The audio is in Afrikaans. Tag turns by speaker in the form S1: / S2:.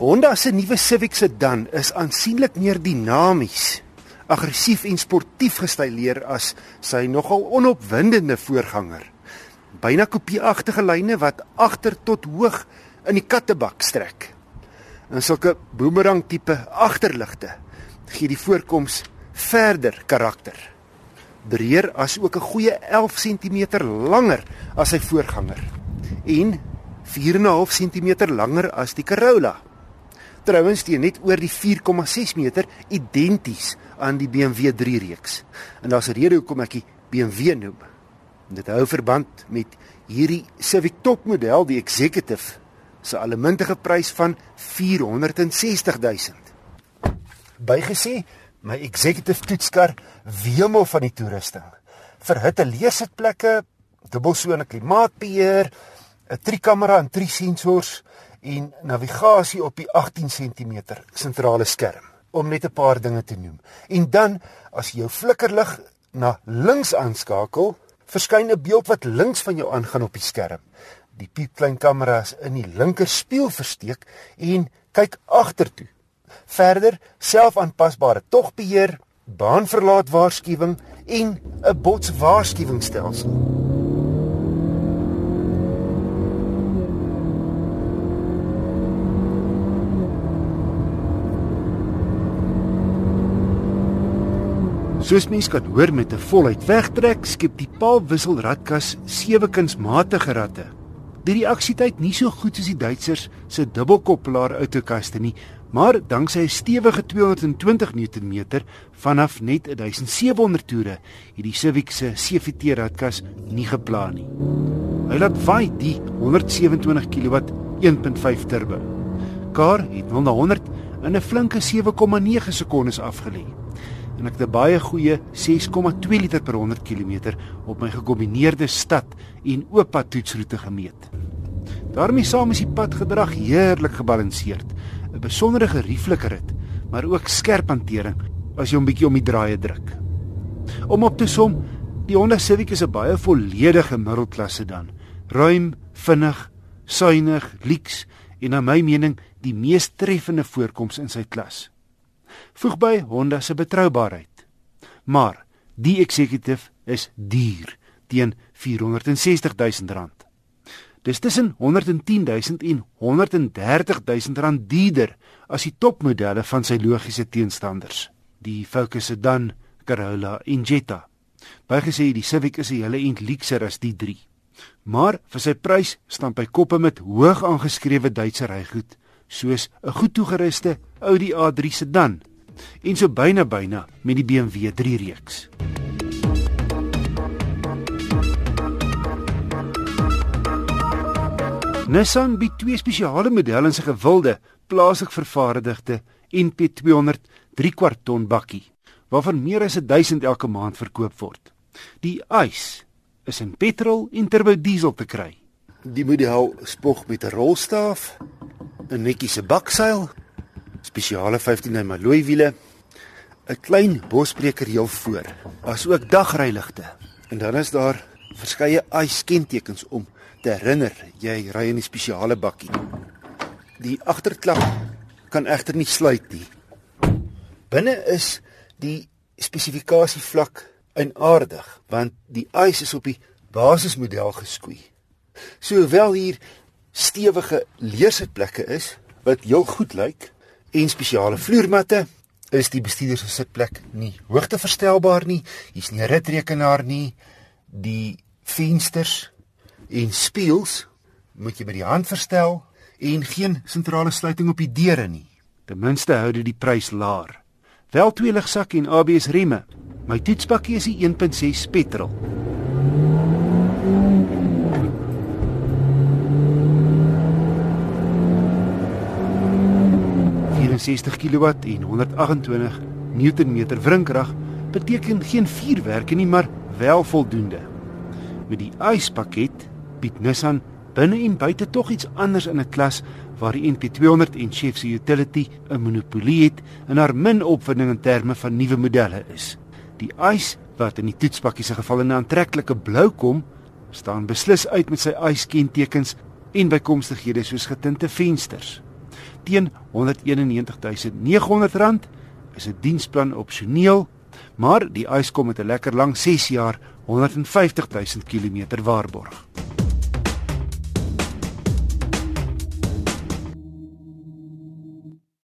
S1: Honda se nuwe Civic sedan is aansienlik meer dinamies, aggressief en sportief gestyleer as sy nogal onopwindende voorganger. Byna kopieagtige lyne wat agter tot hoog in die kattebak strek. En sulke boomerang tipe agterligte gee die voorkoms verder karakter. Breër as ook 'n goeie 11 cm langer as sy voorganger en 4.5 cm langer as die Corolla. Trouwens teen net oor die 4,6 meter identies aan die BMW 3 reeks. En daar's 'n rede hoekom ek die BMW noem. Dit hou verband met hierdie Civic Top model, die Executive, se allemintige prys van 460 000. Bygesê, my Executive toetskar wemel van die toerusting. Verhitte leersitplekke, dubbelsone klimaatbeheer, 'n 3-kamera en 3 sensors en navigasie op die 18 cm sentrale skerm om net 'n paar dinge te noem. En dan as jy jou flikkerlig na links aanskakel, verskyn 'n beeld wat links van jou aangaan op die skerm. Die piepklein kamera is in die linker spieël versteek en kyk agtertoe. Verder selfaanpasbare togbeheer, baanverlaat waarskuwing en 'n botswaarskuwingsstelsel. Soos mens kan hoor met 'n voluit wegtrek, skep die paalwissel ratkas sewe kunsmatige ratte. Die reaksietyd nie so goed soos die Duitsers se dubbelkoppelaar outokaste nie, maar danksy 'n stewige 220 Nm vanaf net 1700 toere, het die Civic se CVT ratkas nie geplan nie. Hy laat vaai die 127 kW 1.5 turbo. Kar het 0 na 100 in 'n flinke 7,9 sekondes afgelê en ek het 'n baie goeie 6,2 liter per 100 km op my gekombineerde stad en oop pad toetsroete gemeet. daarmee saam is die padgedrag heerlik gebalanseerd, 'n besondere gerieflike rit, maar ook skerp hantering as jy hom bietjie om die draaie druk. Om op te som, die Honda Civic is 'n baie volledige middelklasse dan, ruim, vinnig, suiwig, lyks en na my mening die mees treffende voorkoms in sy klas voeg by Honda se betroubaarheid. Maar die executive is duur teen 460 000 rand. Dis tussen 110 000 en 130 000 rand duurder as die topmodelle van sy logiese teenstanders, die Focus sedan, Corolla en Jetta. Bygesê die Civic is 'n hele ent luukser as die drie. Maar vir sy prys staan hy koppe met hoog aangeskrewe Duitse rygoed, soos 'n goed toegeruste Audi A3 sedan en so byna byna met die BMW 3 reeks. Nissan bied twee spesiale modelle in sy gewilde plaaslik vervaardigde NP200 3/4 ton bakkie waarvan meer as 1000 elke maand verkoop word. Die Ice is in petrol en turbo diesel te kry. Die model spog met 'n rolstaaf, 'n netjiese bakseil spesiale 15 Malloy wiele, 'n klein bosbreker heel voor, asook dagryligte. En dan is daar verskeie ice kentekens om te herinner jy ry in die spesiale bakkie. Die agterklap kan egter nie sluit nie. Binne is die spesifikasie vlak eienaardig want die ice is op die basismodel geskoei. Sohoewel hier stewige leersitplekke is wat heel goed lyk, en spesiale vloermatte is die bestuurder se sitplek nie hoogteverstelbaar nie. Hier's nie 'n ritrekenaar nie. Die vensters en spieëls moet jy met die hand verstel en geen sentrale sluiting op die deure nie. Ten minste hou dit die prys laer. Wel twee ligsakke en ABS remme. My toetspakkie is 'n 1.6 petrol. 60 kW en 128 Newtonmeter wrinkrag beteken geen vuurwerke nie, maar wel voldoende. Met die ICE pakket bied Nissan binne en buite tog iets anders in 'n klas waar die NP200 en Chef se utility 'n monopolie het en haar min opwinding in terme van nuwe modelle is. Die ICE wat in die toetspakkie se geval in 'n aantreklike blou kom, staan beslis uit met sy ICE kentekens en bykomstighede soos getinte vensters. Teen R191900 is 'n diensplan opsioneel, maar die Eskom het 'n lekker lang 6 jaar 150 000 km waarborg.